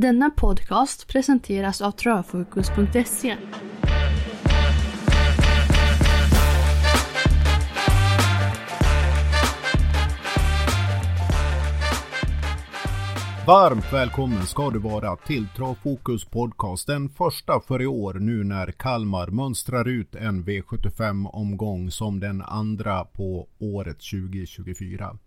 Denna podcast presenteras av Travfokus.se. Varmt välkommen ska du vara till Travfokus podcast, den första för i år nu när Kalmar mönstrar ut en V75 omgång som den andra på året 2024.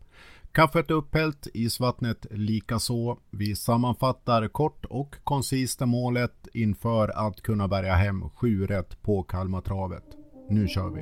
Kaffet är upphällt, isvattnet likaså. Vi sammanfattar kort och koncist målet inför att kunna bärga hem 7 rätt på Kalmartravet. Nu kör vi!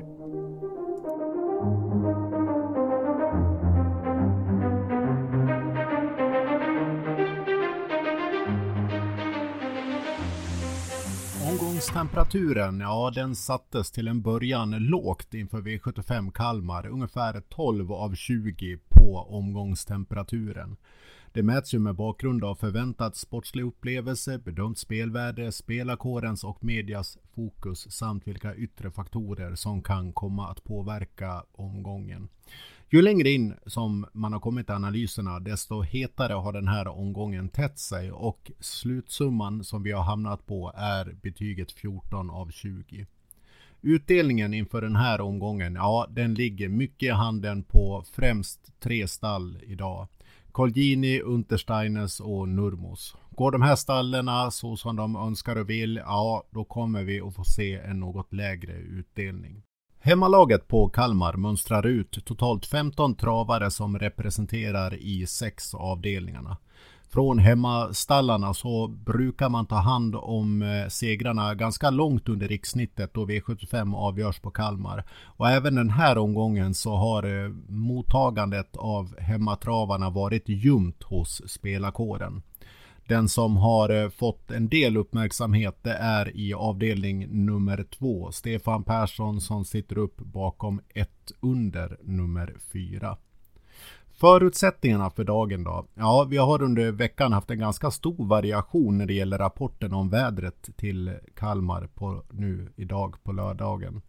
Omgångstemperaturen, ja den sattes till en början lågt inför V75 Kalmar, ungefär 12 av 20 på omgångstemperaturen. Det mäts ju med bakgrund av förväntad sportslig upplevelse, bedömt spelvärde, spelarkårens och medias fokus samt vilka yttre faktorer som kan komma att påverka omgången. Ju längre in som man har kommit i analyserna desto hetare har den här omgången tätt sig och slutsumman som vi har hamnat på är betyget 14 av 20. Utdelningen inför den här omgången, ja den ligger mycket i handen på främst tre stall idag. Colgjini, Untersteiners och Nurmos. Går de här stallerna så som de önskar och vill, ja då kommer vi att få se en något lägre utdelning. Hemmalaget på Kalmar mönstrar ut totalt 15 travare som representerar i sex avdelningarna. Från hemmastallarna så brukar man ta hand om eh, segrarna ganska långt under rikssnittet då V75 avgörs på Kalmar. Och även den här omgången så har eh, mottagandet av hemmatravarna varit ljumt hos spelarkåren. Den som har eh, fått en del uppmärksamhet det är i avdelning nummer två. Stefan Persson som sitter upp bakom ett under nummer fyra. Förutsättningarna för dagen då? Ja, vi har under veckan haft en ganska stor variation när det gäller rapporten om vädret till Kalmar på nu idag på lördagen.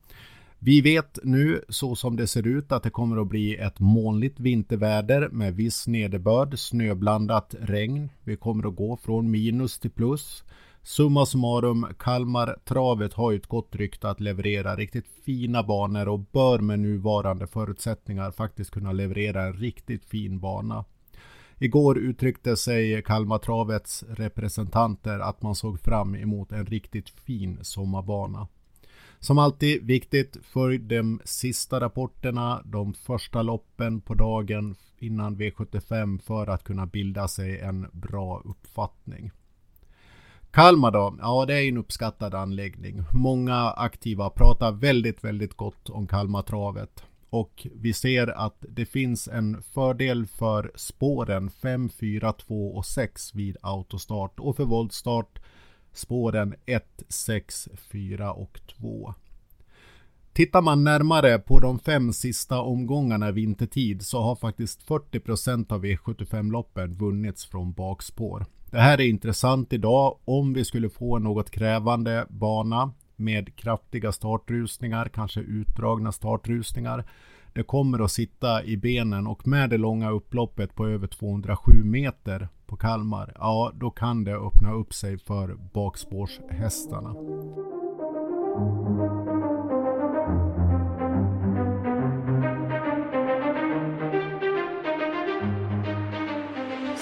Vi vet nu så som det ser ut att det kommer att bli ett molnigt vinterväder med viss nederbörd, snöblandat regn. Vi kommer att gå från minus till plus. Summa summarum, Kalmar travet har ett gott rykte att leverera riktigt fina banor och bör med nuvarande förutsättningar faktiskt kunna leverera en riktigt fin bana. Igår uttryckte sig Kalmar travets representanter att man såg fram emot en riktigt fin sommarbana. Som alltid viktigt, följ de sista rapporterna, de första loppen på dagen innan V75 för att kunna bilda sig en bra uppfattning. Kalmar då? Ja, det är en uppskattad anläggning. Många aktiva pratar väldigt, väldigt gott om Kalmartravet. Och vi ser att det finns en fördel för spåren 5, 4, 2 och 6 vid autostart och för voltstart spåren 1, 6, 4 och 2. Tittar man närmare på de fem sista omgångarna vintertid så har faktiskt 40% av e V75-loppen vunnits från bakspår. Det här är intressant idag om vi skulle få något krävande bana med kraftiga startrusningar, kanske utdragna startrusningar. Det kommer att sitta i benen och med det långa upploppet på över 207 meter på Kalmar, ja då kan det öppna upp sig för bakspårshästarna.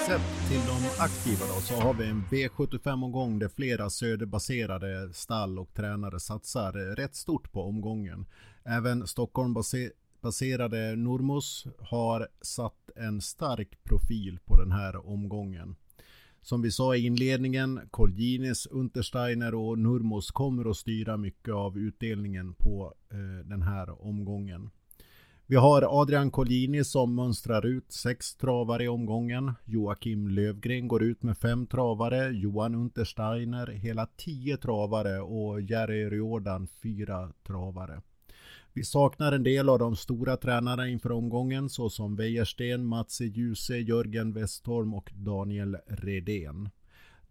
Sett till de aktiva då så har vi en V75-omgång där flera söderbaserade stall och tränare satsar rätt stort på omgången. Även Stockholm baserade Normos har satt en stark profil på den här omgången. Som vi sa i inledningen, Kolgjinis, Untersteiner och Nurmos kommer att styra mycket av utdelningen på eh, den här omgången. Vi har Adrian Collini som mönstrar ut sex travare i omgången. Joakim Lövgren går ut med fem travare. Johan Untersteiner hela tio travare och Jerry Riordan fyra travare. Vi saknar en del av de stora tränarna inför omgången såsom Wäjersten, Matsi Djuse, Jörgen Westholm och Daniel Redén.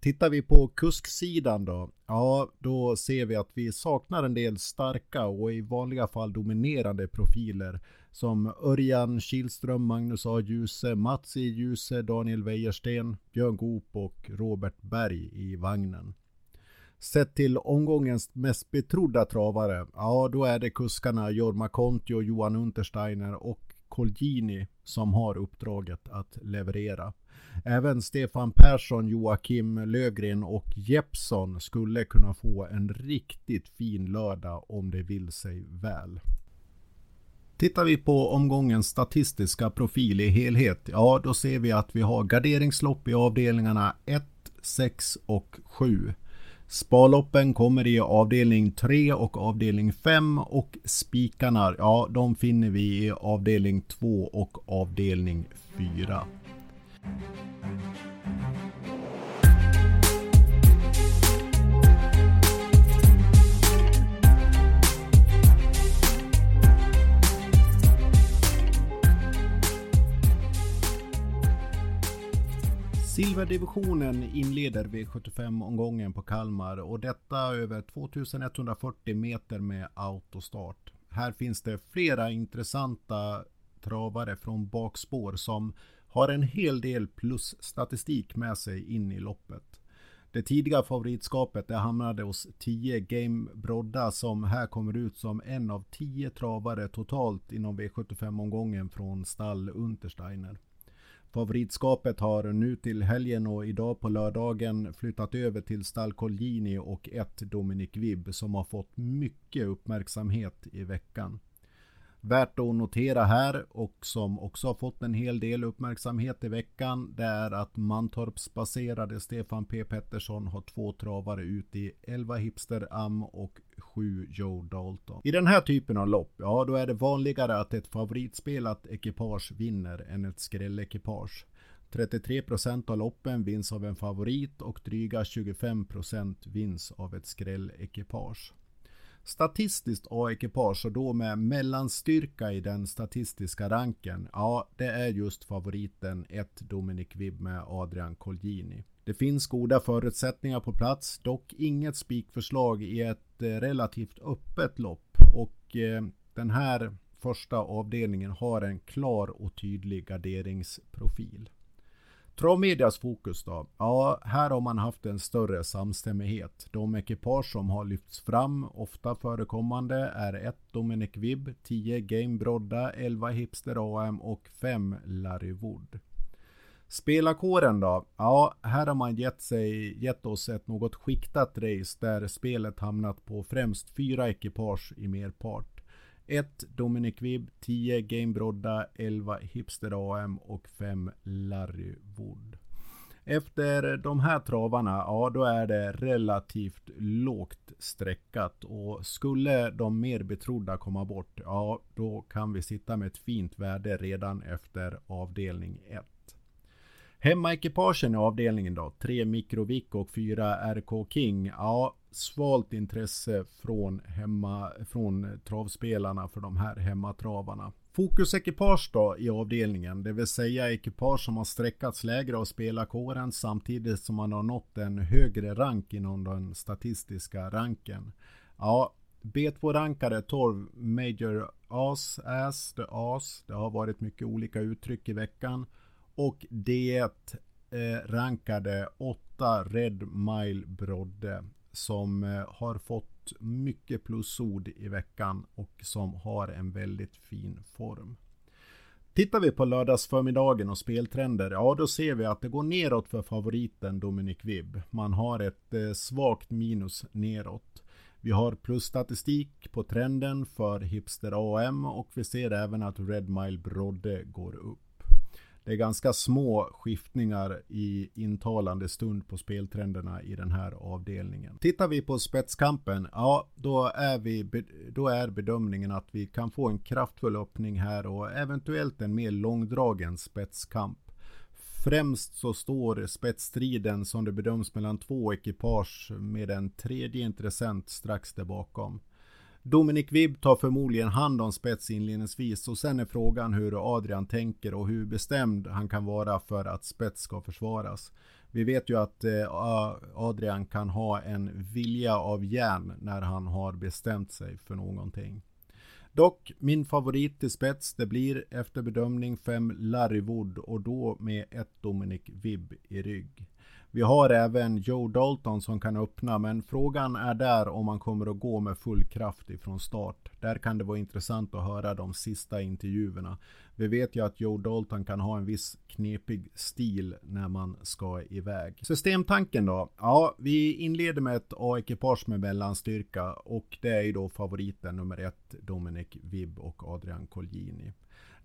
Tittar vi på kusksidan då? Ja, då ser vi att vi saknar en del starka och i vanliga fall dominerande profiler som Örjan Kihlström, Magnus A. Djuse, Mats E. Djuse, Daniel Wäjersten, Björn Goop och Robert Berg i vagnen. Sett till omgångens mest betrodda travare, ja då är det kuskarna Jorma Kontio, Johan Untersteiner och Colgjini som har uppdraget att leverera. Även Stefan Persson, Joakim Lövgren och Jeppsson skulle kunna få en riktigt fin lördag om det vill sig väl. Tittar vi på omgångens statistiska profil i helhet, ja då ser vi att vi har garderingslopp i avdelningarna 1, 6 och 7. Sparloppen kommer i avdelning 3 och avdelning 5 och spikarna, ja de finner vi i avdelning 2 och avdelning 4. Silverdivisionen inleder V75-omgången på Kalmar och detta över 2140 meter med autostart. Här finns det flera intressanta travare från bakspår som har en hel del plusstatistik med sig in i loppet. Det tidiga favoritskapet det hamnade hos 10 Game Brodda som här kommer ut som en av 10 travare totalt inom V75-omgången från stall Untersteiner. Favoritskapet har nu till helgen och idag på lördagen flyttat över till stall Colgjini och ett Dominic Vibb som har fått mycket uppmärksamhet i veckan. Värt att notera här och som också har fått en hel del uppmärksamhet i veckan det är att Mantorpsbaserade Stefan P Pettersson har två travare ut i 11 Hipster Am och 7 Joe Dalton. I den här typen av lopp, ja då är det vanligare att ett favoritspelat ekipage vinner än ett skrällekipage. 33 procent av loppen vinns av en favorit och dryga 25 procent vinns av ett skrällekipage. Statistiskt A-ekipage och då med mellanstyrka i den statistiska ranken. Ja, det är just favoriten 1 Dominic Vibb med Adrian Colgjini. Det finns goda förutsättningar på plats, dock inget spikförslag i ett eh, relativt öppet lopp och eh, den här första avdelningen har en klar och tydlig garderingsprofil. Travmedias fokus då? Ja, här har man haft en större samstämmighet. De ekipage som har lyfts fram, ofta förekommande, är 1 Dominic Vibb, 10 Game Brodda, 11 Hipster AM och 5 Larry Wood. Spelarkåren då? Ja, här har man gett, sig, gett oss ett något skiktat race där spelet hamnat på främst fyra ekipage i merpart. 1 Dominic Vibb, 10 Game Brodda, 11 Hipster AM och 5 Larry Wood. Efter de här travarna, ja då är det relativt lågt streckat och skulle de mer betrodda komma bort, ja då kan vi sitta med ett fint värde redan efter avdelning 1. Hemmaekipagen i avdelningen då, 3 Mikrovic och 4 RK King. Ja, svalt intresse från, hemma, från travspelarna för de här hemmatravarna. Fokusekipage då i avdelningen, det vill säga ekipage som har sträckats lägre av spelarkåren samtidigt som man har nått en högre rank inom den statistiska ranken. Ja, B2-rankade 12 Major As, As, The As. Det har varit mycket olika uttryck i veckan. Och D1 eh, rankade 8 Red Mile Brodde som eh, har fått mycket plusord i veckan och som har en väldigt fin form. Tittar vi på lördagsförmiddagen och speltrender, ja då ser vi att det går neråt för favoriten Dominic Vibb. Man har ett eh, svagt minus neråt. Vi har plusstatistik på trenden för Hipster AM och vi ser även att Red Mile Brodde går upp. Det är ganska små skiftningar i intalande stund på speltrenderna i den här avdelningen. Tittar vi på spetskampen, ja då är, vi, då är bedömningen att vi kan få en kraftfull öppning här och eventuellt en mer långdragen spetskamp. Främst så står spetsstriden som det bedöms mellan två ekipage med en tredje intressent strax där bakom. Dominic Vibb tar förmodligen hand om spets inledningsvis och sen är frågan hur Adrian tänker och hur bestämd han kan vara för att spets ska försvaras. Vi vet ju att eh, Adrian kan ha en vilja av järn när han har bestämt sig för någonting. Dock, min favorit till spets, det blir efter bedömning 5 Larry Wood och då med ett Dominic Vibb i rygg. Vi har även Joe Dalton som kan öppna, men frågan är där om man kommer att gå med full kraft ifrån start. Där kan det vara intressant att höra de sista intervjuerna. Vi vet ju att Joe Dalton kan ha en viss knepig stil när man ska iväg. Systemtanken då? Ja, vi inleder med ett A-ekipage med mellanstyrka och det är ju då favoriten nummer ett Dominic Vibb och Adrian Colgjini.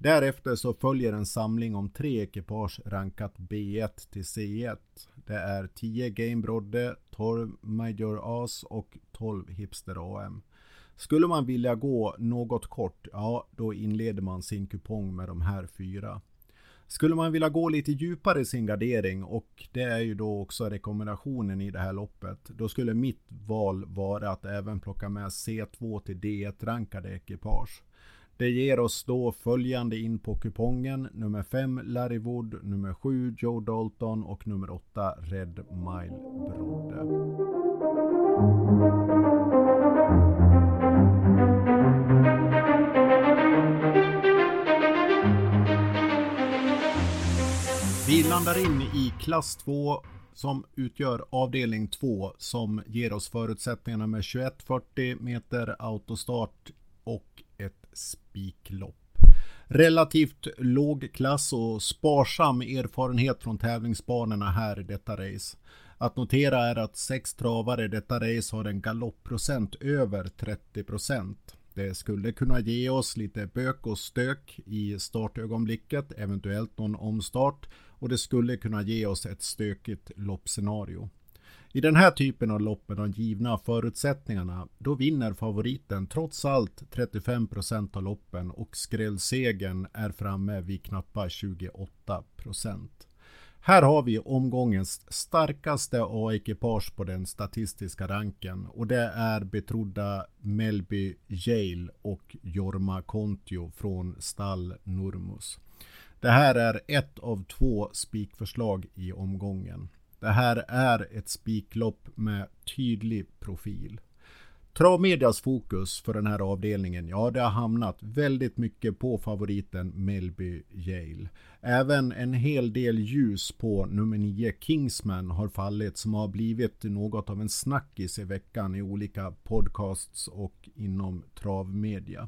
Därefter så följer en samling om tre ekipage rankat B1 till C1. Det är 10 Game Brodde, 12 Major As och 12 Hipster AM. Skulle man vilja gå något kort, ja då inleder man sin kupong med de här fyra. Skulle man vilja gå lite djupare i sin gardering och det är ju då också rekommendationen i det här loppet. Då skulle mitt val vara att även plocka med C2 till D1 rankade ekipage. Det ger oss då följande in på kupongen. Nummer 5 Larry Wood, nummer 7 Joe Dalton och nummer 8 Red Mile Brodde. Vi landar in i klass 2 som utgör avdelning 2 som ger oss förutsättningarna med 2140 meter autostart spiklopp. Relativt låg klass och sparsam erfarenhet från tävlingsbanorna här i detta race. Att notera är att sex travare i detta race har en galoppprocent över 30%. Det skulle kunna ge oss lite bök och stök i startögonblicket, eventuellt någon omstart och det skulle kunna ge oss ett stökigt loppscenario. I den här typen av lopp med de givna förutsättningarna, då vinner favoriten trots allt 35% av loppen och skrällsegen är framme vid knappa 28%. Här har vi omgångens starkaste A-ekipage på den statistiska ranken och det är betrodda Melby Yale och Jorma Kontio från stall Normus. Det här är ett av två spikförslag i omgången. Det här är ett spiklopp med tydlig profil. Travmedias fokus för den här avdelningen, ja det har hamnat väldigt mycket på favoriten Melby Yale. Även en hel del ljus på nummer 9 Kingsman har fallit som har blivit något av en snackis i veckan i olika podcasts och inom travmedia.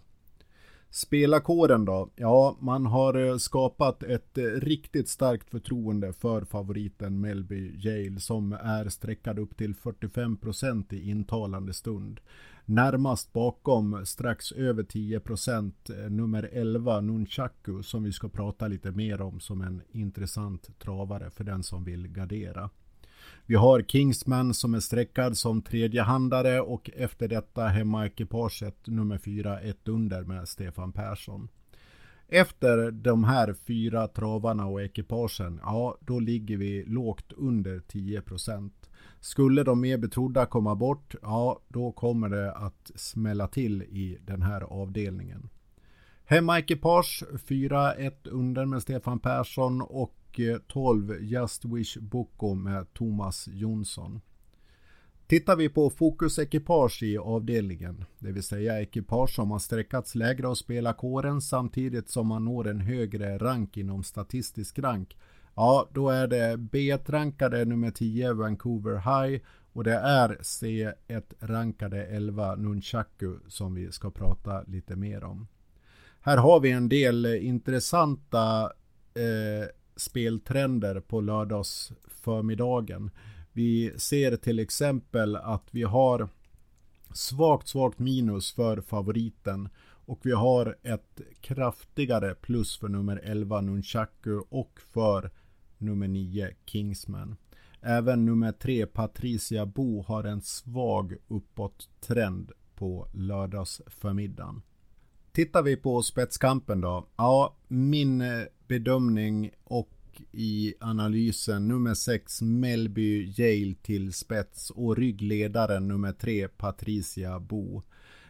Spelarkåren då? Ja, man har eh, skapat ett eh, riktigt starkt förtroende för favoriten Melby Yale som är sträckad upp till 45% i intalande stund. Närmast bakom, strax över 10%, eh, nummer 11 Nunchaku som vi ska prata lite mer om som en intressant travare för den som vill gardera. Vi har Kingsman som är sträckad som tredjehandare och efter detta hemmaekipaget nummer fyra ett under med Stefan Persson. Efter de här fyra travarna och ekipagen, ja då ligger vi lågt under 10%. Skulle de mer betrodda komma bort, ja då kommer det att smälla till i den här avdelningen. Hemmaekipage 4-1 under med Stefan Persson och Eh, 12 Just Wish Boko med Thomas Jonsson. Tittar vi på fokusekipage i avdelningen, det vill säga ekipage som har sträckats lägre av spelarkåren samtidigt som man når en högre rank inom statistisk rank. Ja, då är det B1-rankade nummer 10 Vancouver High och det är C1-rankade 11 Nunchaku som vi ska prata lite mer om. Här har vi en del intressanta eh, speltrender på lördagsförmiddagen. Vi ser till exempel att vi har svagt, svagt minus för favoriten och vi har ett kraftigare plus för nummer 11 Nunchaku och för nummer 9 Kingsman. Även nummer 3 Patricia Bo har en svag uppåt trend på lördagsförmiddagen. Tittar vi på spetskampen då? Ja, min eh, bedömning och i analysen nummer 6 Melby Yale till spets och ryggledaren nummer 3 Patricia Bo.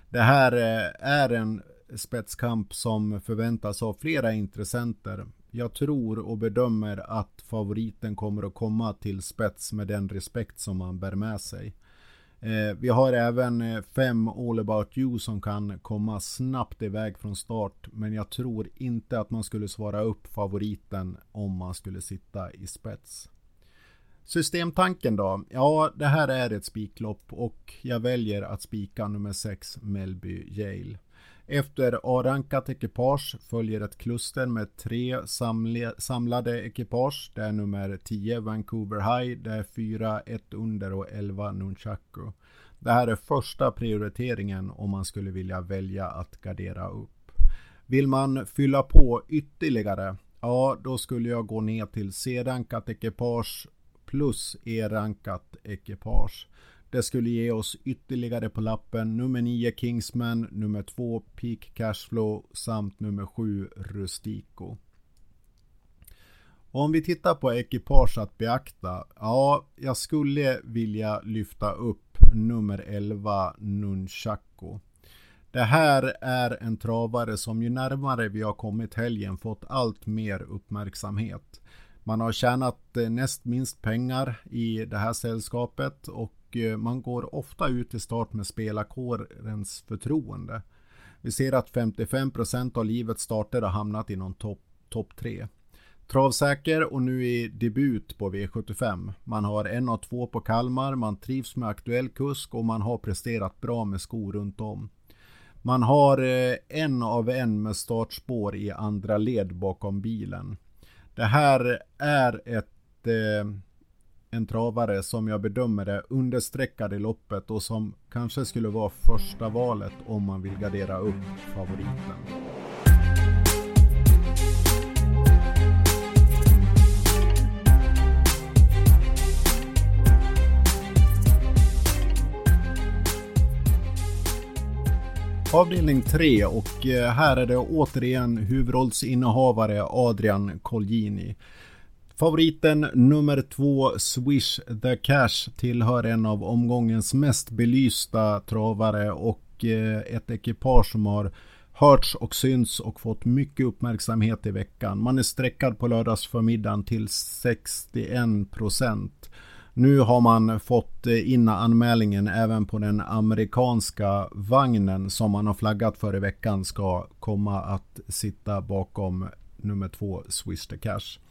Det här eh, är en spetskamp som förväntas av flera intressenter. Jag tror och bedömer att favoriten kommer att komma till spets med den respekt som man bär med sig. Eh, vi har även eh, fem All about you som kan komma snabbt iväg från start. Men jag tror inte att man skulle svara upp favoriten om man skulle sitta i spets. Systemtanken då? Ja, det här är ett spiklopp och jag väljer att spika nummer 6 Melby Yale. Efter A-rankat ekipage följer ett kluster med tre samlade ekipage. Det är nummer 10 Vancouver High, det är 4 1 under och 11 Nunchaku. Det här är första prioriteringen om man skulle vilja välja att gardera upp. Vill man fylla på ytterligare? Ja, då skulle jag gå ner till C-rankat ekipage plus E-rankat ekipage. Det skulle ge oss ytterligare på lappen nummer 9 Kingsman, nummer 2 Peak Cashflow samt nummer 7 Rustico. Om vi tittar på ekipage att beakta. Ja, jag skulle vilja lyfta upp nummer 11 Nunchaku. Det här är en travare som ju närmare vi har kommit helgen fått allt mer uppmärksamhet. Man har tjänat eh, näst minst pengar i det här sällskapet och Eh, man går ofta ut i start med spelarkårens förtroende. Vi ser att 55 procent av livets starter har hamnat inom topp top 3. Travsäker och nu i debut på V75. Man har en av två på Kalmar, man trivs med aktuell kusk och man har presterat bra med skor runt om. Man har eh, en av en med startspår i andra led bakom bilen. Det här är ett, eh, en travare som jag bedömer är understreckad i loppet och som kanske skulle vara första valet om man vill gardera upp favoriten. Avdelning 3 och eh, här är det återigen huvudrollsinnehavare Adrian Colgjini. Favoriten nummer två Swish the Cash tillhör en av omgångens mest belysta travare och eh, ett ekipage som har hörts och syns och fått mycket uppmärksamhet i veckan. Man är sträckad på lördagsförmiddagen till 61 procent. Nu har man fått eh, in anmälningen även på den amerikanska vagnen som man har flaggat för i veckan ska komma att sitta bakom nummer två Swish the Cash.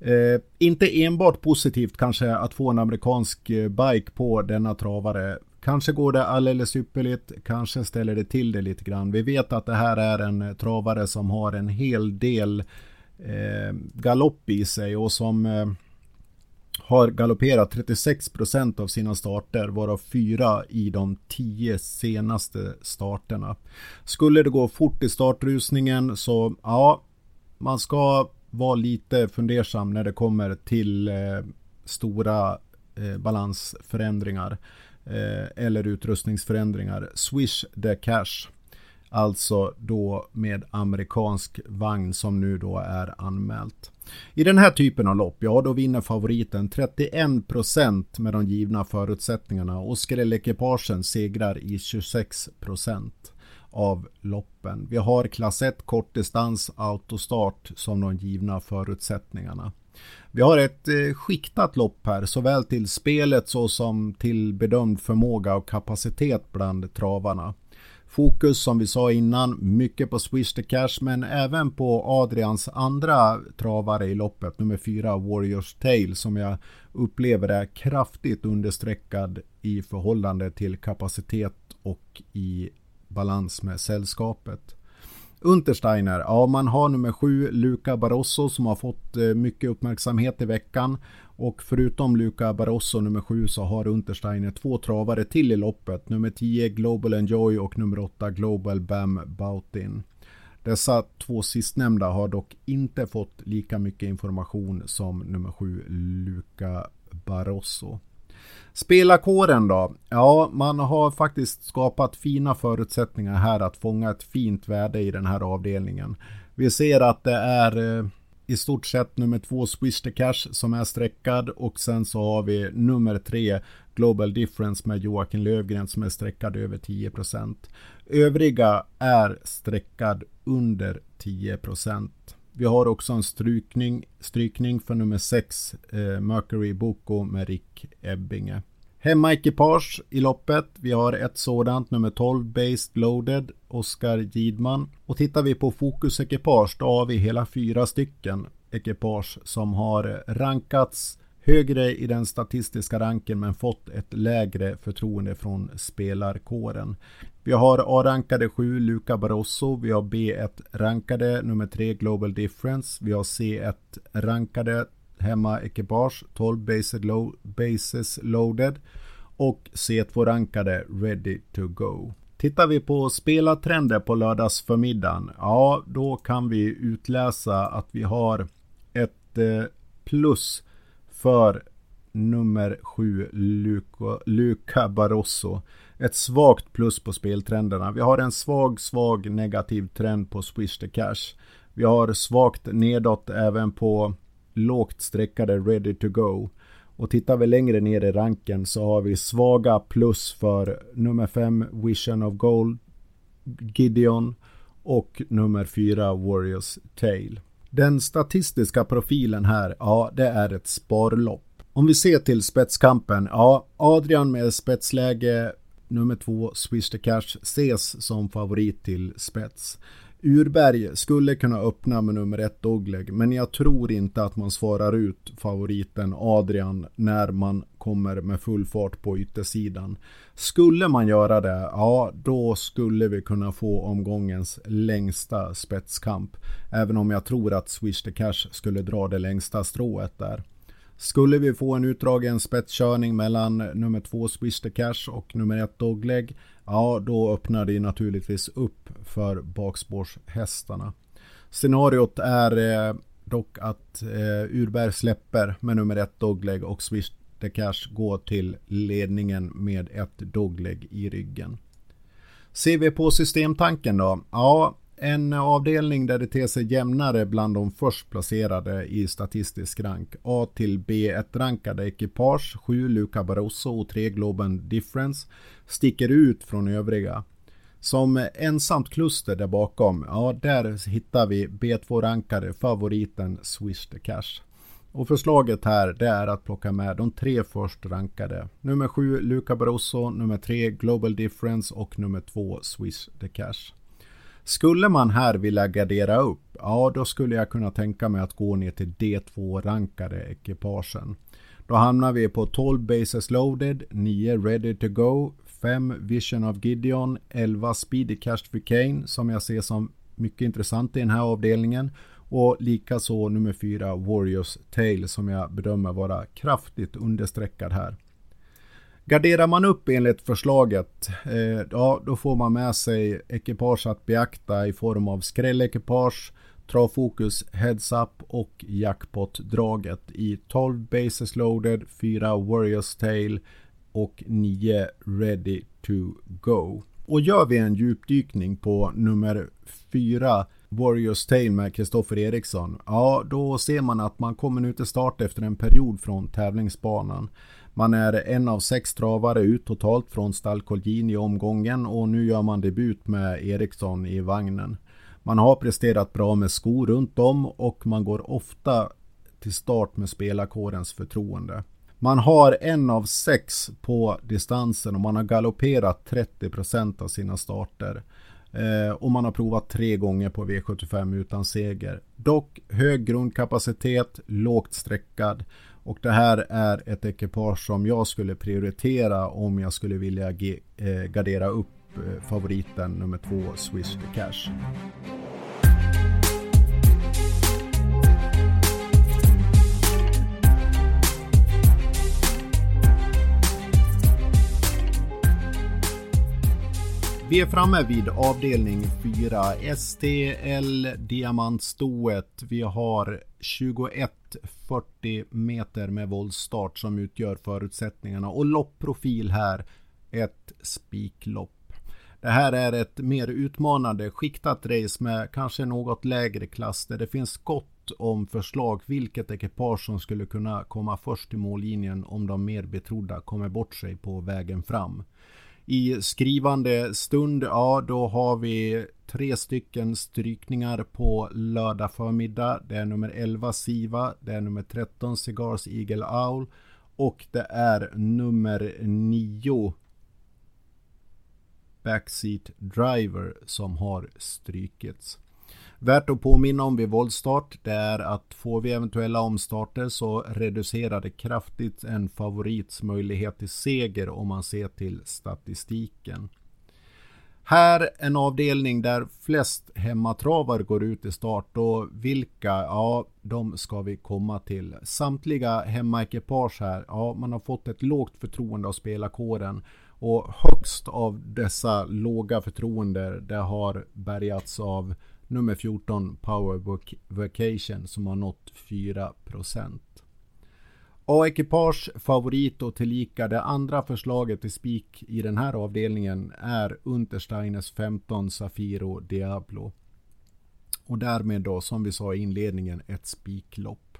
Eh, inte enbart positivt kanske att få en amerikansk eh, bike på denna travare. Kanske går det alldeles ypperligt, kanske ställer det till det lite grann. Vi vet att det här är en eh, travare som har en hel del eh, galopp i sig och som eh, har galopperat 36 procent av sina starter, varav fyra i de tio senaste starterna. Skulle det gå fort i startrusningen så ja, man ska var lite fundersam när det kommer till eh, stora eh, balansförändringar eh, eller utrustningsförändringar. Swish the cash. Alltså då med amerikansk vagn som nu då är anmält. I den här typen av lopp, ja då vinner favoriten 31% med de givna förutsättningarna och skrällekipagen segrar i 26% av loppen. Vi har klass 1 kortdistans autostart som de givna förutsättningarna. Vi har ett eh, skiktat lopp här, såväl till spelet så som till bedömd förmåga och kapacitet bland travarna. Fokus som vi sa innan, mycket på Swish the Cash men även på Adrians andra travare i loppet, nummer fyra Warriors Tale som jag upplever är kraftigt understreckad i förhållande till kapacitet och i balans med sällskapet. Untersteiner, ja man har nummer sju Luca Barroso som har fått eh, mycket uppmärksamhet i veckan. Och förutom Luca Barroso nummer sju så har Untersteiner två travare till i loppet. Nummer 10 Global Enjoy och nummer 8 Global Bam Bautin. Dessa två sistnämnda har dock inte fått lika mycket information som nummer 7 Luca Barroso. Spelarkåren då? Ja, man har faktiskt skapat fina förutsättningar här att fånga ett fint värde i den här avdelningen. Vi ser att det är eh, i stort sett nummer två Swish the Cash som är streckad och sen så har vi nummer tre Global Difference med Joakim Lövgren som är streckad över 10%. Övriga är streckad under 10%. Vi har också en strykning, strykning för nummer 6 eh, Mercury Boko med Rick Ebbinge. Hemmaekipage i loppet. Vi har ett sådant, nummer 12 Based Loaded, Oskar Gidman. Och tittar vi på fokusekipage då har vi hela fyra stycken ekipage som har rankats högre i den statistiska ranken men fått ett lägre förtroende från spelarkåren. Vi har A-rankade 7 Luca Barroso, vi har B1 rankade nummer 3 Global Difference, vi har C1 rankade hemma ekipage 12 bases, lo bases loaded och C2 rankade Ready to go. Tittar vi på spelartrender på lördagsförmiddagen, ja då kan vi utläsa att vi har ett eh, plus för nummer 7 Luca, Luca Barroso. Ett svagt plus på speltrenderna. Vi har en svag, svag negativ trend på Swish the Cash. Vi har svagt nedåt även på lågt streckade Ready to Go. Och tittar vi längre ner i ranken så har vi svaga plus för nummer 5 Vision of Gold, Gideon och nummer 4 Warriors Tale. Den statistiska profilen här, ja det är ett sparlopp. Om vi ser till spetskampen, ja Adrian med spetsläge nummer 2 Swish the Cash ses som favorit till spets. Urberg skulle kunna öppna med nummer ett Dogleg, men jag tror inte att man svarar ut favoriten Adrian när man kommer med full fart på yttersidan. Skulle man göra det, ja då skulle vi kunna få omgångens längsta spetskamp. Även om jag tror att Swish the Cash skulle dra det längsta strået där. Skulle vi få en utdragen spetskörning mellan nummer två Swish the Cash och nummer ett Dogleg, ja då öppnar det naturligtvis upp för bakspårshästarna. Scenariot är eh, dock att eh, Urberg släpper med nummer ett Dogleg och Swish the Cash går till ledningen med ett Dogleg i ryggen. Ser vi på systemtanken då? Ja, en avdelning där det ter sig jämnare bland de först placerade i statistisk rank. A till B1-rankade ekipage, 7 Luca Barroso och 3 Globen Difference sticker ut från övriga. Som ensamt kluster där bakom, ja där hittar vi B2-rankade favoriten Swish the Cash. Och förslaget här det är att plocka med de tre först rankade. Nummer 7 Luca Barroso, nummer 3 Global Difference och nummer 2 Swish the Cash. Skulle man här vilja gardera upp, ja då skulle jag kunna tänka mig att gå ner till D2-rankade ekipagen. Då hamnar vi på 12 bases loaded, 9 ready to go, 5 Vision of Gideon, 11 Speedy Cash for Kane som jag ser som mycket intressant i den här avdelningen och likaså nummer 4 Warriors Tale som jag bedömer vara kraftigt understreckad här. Garderar man upp enligt förslaget, eh, ja då får man med sig ekipage att beakta i form av skrällekipage, travfokus, heads up och jackpot-draget i 12 bases loaded, 4 Warriors Tail och 9 ready to go. Och gör vi en djupdykning på nummer 4 Warriors Tale med Kristoffer Eriksson, ja då ser man att man kommer nu till start efter en period från tävlingsbanan. Man är en av sex travare ut totalt från stall Colgjini i omgången och nu gör man debut med Eriksson i vagnen. Man har presterat bra med skor runt om och man går ofta till start med spelarkårens förtroende. Man har en av sex på distansen och man har galopperat 30% av sina starter. Eh, och man har provat tre gånger på V75 utan seger. Dock hög grundkapacitet, lågt streckad och det här är ett ekipage som jag skulle prioritera om jag skulle vilja ge, eh, gardera upp eh, favoriten nummer två Swish the Cash. Vi är framme vid avdelning 4, STL Diamantstoet. Vi har 21-40 meter med våldstart som utgör förutsättningarna och loppprofil här ett spiklopp. Det här är ett mer utmanande skiktat race med kanske något lägre klass där det finns gott om förslag vilket ekipage som skulle kunna komma först till mållinjen om de mer betrodda kommer bort sig på vägen fram. I skrivande stund, ja då har vi tre stycken strykningar på lördag förmiddag. Det är nummer 11 Siva, det är nummer 13 Cigars Eagle Owl och det är nummer 9 Backseat Driver som har strykits. Värt att påminna om vid våldstart det är att får vi eventuella omstarter så reducerar det kraftigt en favorits möjlighet till seger om man ser till statistiken. Här en avdelning där flest hemmatravar går ut i start och vilka, ja de ska vi komma till. Samtliga hemmaekipage här, ja man har fått ett lågt förtroende av spelarkåren och högst av dessa låga förtroenden det har bärgats av nummer 14 Power Vacation som har nått 4 A-ekipage favorit och tillika det andra förslaget till spik i den här avdelningen är Untersteiners 15 Safiro Diablo. Och därmed då som vi sa i inledningen ett spiklopp.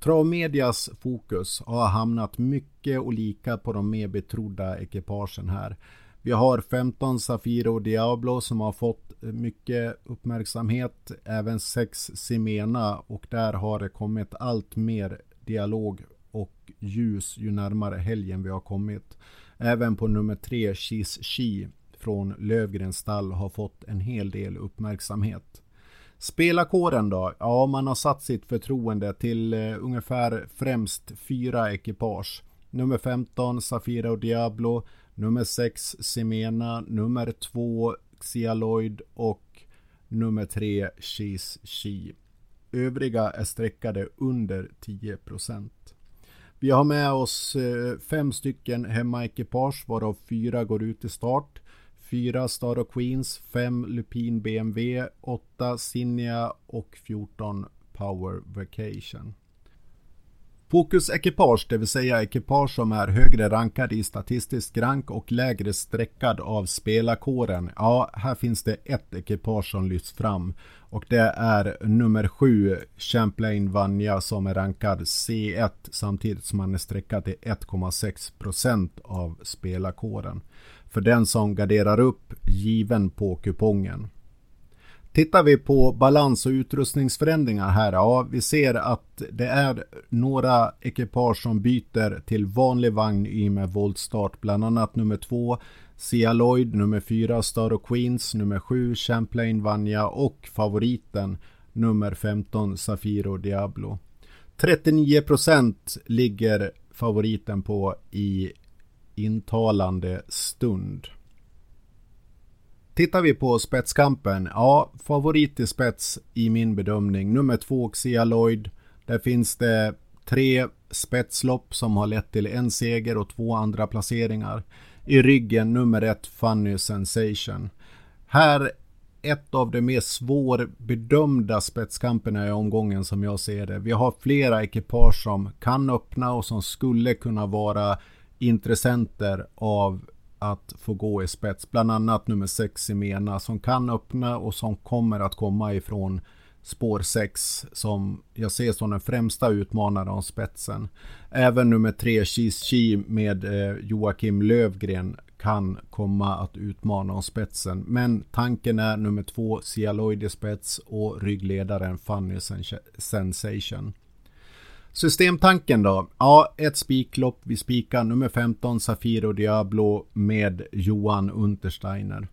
Travmedias fokus har hamnat mycket och lika på de mer betrodda ekipagen här. Vi har 15 Safiro Diablo som har fått mycket uppmärksamhet. Även 6 Simena och där har det kommit allt mer dialog och ljus ju närmare helgen vi har kommit. Även på nummer 3 Chis Chi från Lövgrens stall har fått en hel del uppmärksamhet. Spelarkåren då? Ja, man har satt sitt förtroende till eh, ungefär främst fyra ekipage. Nummer 15 Safira och Diablo, nummer 6 Semena, nummer 2 Xialoid och nummer 3 Cheese Chi. Övriga är streckade under 10% Vi har med oss eh, fem stycken hemmaekipage varav fyra går ut i start. 4 Star och Queens, 5 Lupin BMW, 8 Sinja och 14 Power Vacation. Fokusekipage, det vill säga ekipage som är högre rankade i statistisk rank och lägre streckad av spelarkåren. Ja, här finns det ett ekipage som lyfts fram och det är nummer 7 Champlain Vanja som är rankad C1 samtidigt som han är streckad till 1,6% av spelarkåren. För den som garderar upp given på kupongen. Tittar vi på balans och utrustningsförändringar här, ja vi ser att det är några ekipage som byter till vanlig vagn i med voltstart, bland annat nummer 2 Sia Lloyd, nummer 4 Star of Queens, nummer 7 Champlain Vanja och favoriten nummer 15 Safiro Diablo. 39% ligger favoriten på i intalande stund. Tittar vi på spetskampen, ja, favorit i spets i min bedömning. Nummer två Xia Lloyd. Där finns det tre spetslopp som har lett till en seger och två andra placeringar. I ryggen nummer ett Funny Sensation. Här ett av de mer svårbedömda spetskamperna i omgången som jag ser det. Vi har flera ekipage som kan öppna och som skulle kunna vara intressenter av att få gå i spets. Bland annat nummer 6 i Mena som kan öppna och som kommer att komma ifrån spår 6 som jag ser som den främsta utmanaren om spetsen. Även nummer 3 Cheese Chi med eh, Joakim Lövgren kan komma att utmana om spetsen. Men tanken är nummer 2 Cialoid i spets och ryggledaren Funny Sensation. Systemtanken då? Ja, ett spiklopp. Vi spikar nummer 15 Safiro Diablo med Johan Untersteiner.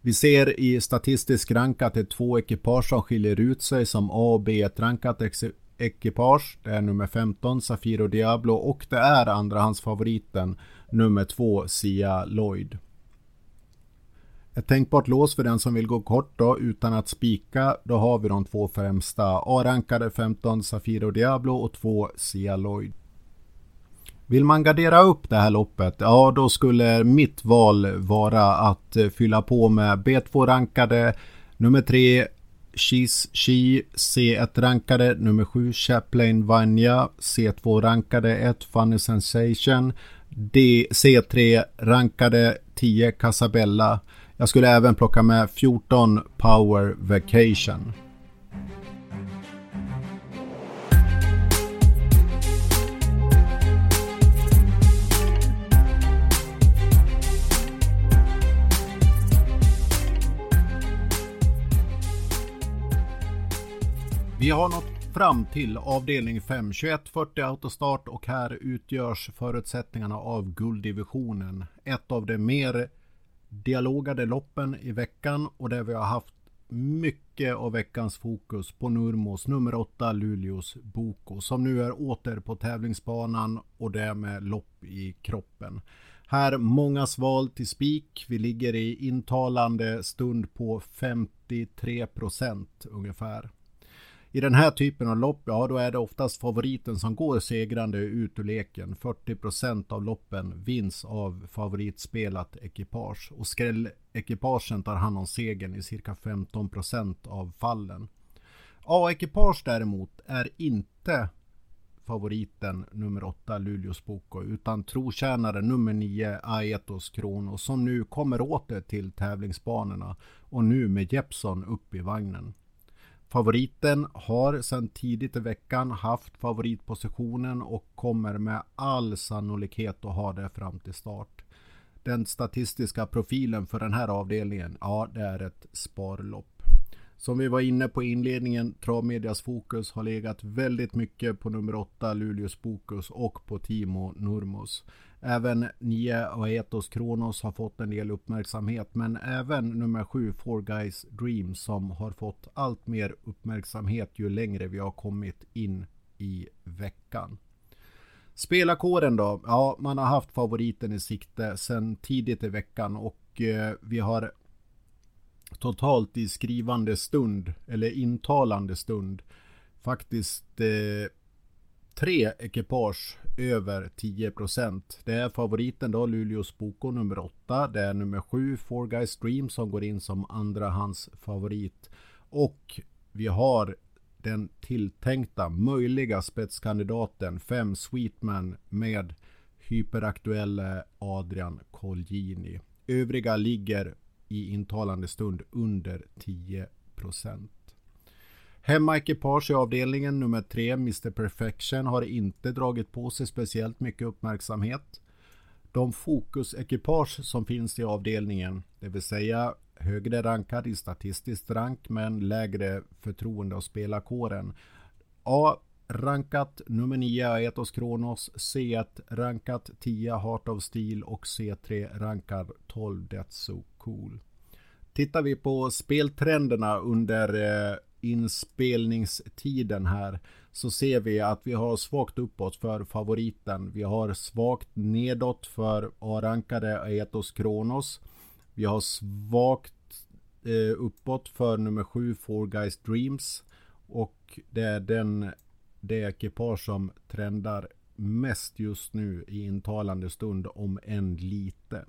Vi ser i statistisk rank att det är två ekipage som skiljer ut sig som A och B-rankat ekipage. Det är nummer 15 Safiro Diablo och det är andrahandsfavoriten nummer 2 Sia Lloyd. Ett tänkbart lås för den som vill gå kort då utan att spika. Då har vi de två främsta. A-rankade 15 Safiro Diablo och 2 Cialoid. Lloyd. Vill man gardera upp det här loppet? Ja, då skulle mitt val vara att eh, fylla på med B2-rankade nummer 3 Cheese Chi C1-rankade nummer 7 Chaplain Vanya C2-rankade 1 Funny Sensation D C3-rankade 10 Casabella jag skulle även plocka med 14 Power Vacation. Vi har nått fram till avdelning 5, 2140 autostart och här utgörs förutsättningarna av gulddivisionen. Ett av de mer dialogade loppen i veckan och där vi har haft mycket av veckans fokus på Nurmos nummer 8 Luleås Boko som nu är åter på tävlingsbanan och det med lopp i kroppen. Här mångas val till spik. Vi ligger i intalande stund på 53 procent ungefär. I den här typen av lopp, ja då är det oftast favoriten som går segrande ut ur leken. 40 procent av loppen vinns av favoritspelat ekipage och skrällekipagen tar hand om segern i cirka 15 procent av fallen. A-ekipage däremot är inte favoriten nummer 8 Luleås Boko utan trotjänare nummer 9 Aetos Krono som nu kommer åter till tävlingsbanorna och nu med Jeppson upp i vagnen. Favoriten har sedan tidigt i veckan haft favoritpositionen och kommer med all sannolikhet att ha det fram till start. Den statistiska profilen för den här avdelningen, ja det är ett sparlopp. Som vi var inne på i inledningen, Travmedias fokus har legat väldigt mycket på nummer 8 Luleås Fokus och på Timo Nurmos. Även 9 Aetos Kronos har fått en del uppmärksamhet men även nummer 7 Four Guys Dream som har fått allt mer uppmärksamhet ju längre vi har kommit in i veckan. Spelarkåren då? Ja, man har haft favoriten i sikte sedan tidigt i veckan och eh, vi har totalt i skrivande stund eller intalande stund faktiskt eh, tre ekipage över 10 procent. Det är favoriten då Luleås Boko nummer 8. Det är nummer 7 Four Guys Dream som går in som andrahandsfavorit. Och vi har den tilltänkta möjliga spetskandidaten 5 Sweetman med hyperaktuella Adrian Colgjini. Övriga ligger i intalande stund under 10 procent. Hemmaekipage i avdelningen nummer 3, Mr Perfection, har inte dragit på sig speciellt mycket uppmärksamhet. De fokusekipage som finns i avdelningen, det vill säga högre rankad i statistiskt rank men lägre förtroende av spelarkåren. A. Rankat nummer 9 Aetos Kronos, C1 rankat 10 Heart of Steel och C3 rankar 12 Death So Cool. Tittar vi på speltrenderna under eh, inspelningstiden här så ser vi att vi har svagt uppåt för favoriten. Vi har svagt nedåt för A-rankade Aetos Kronos. Vi har svagt eh, uppåt för nummer 7 Four Guys Dreams. Och det är den, det ekipage som trendar mest just nu i intalande stund om en lite.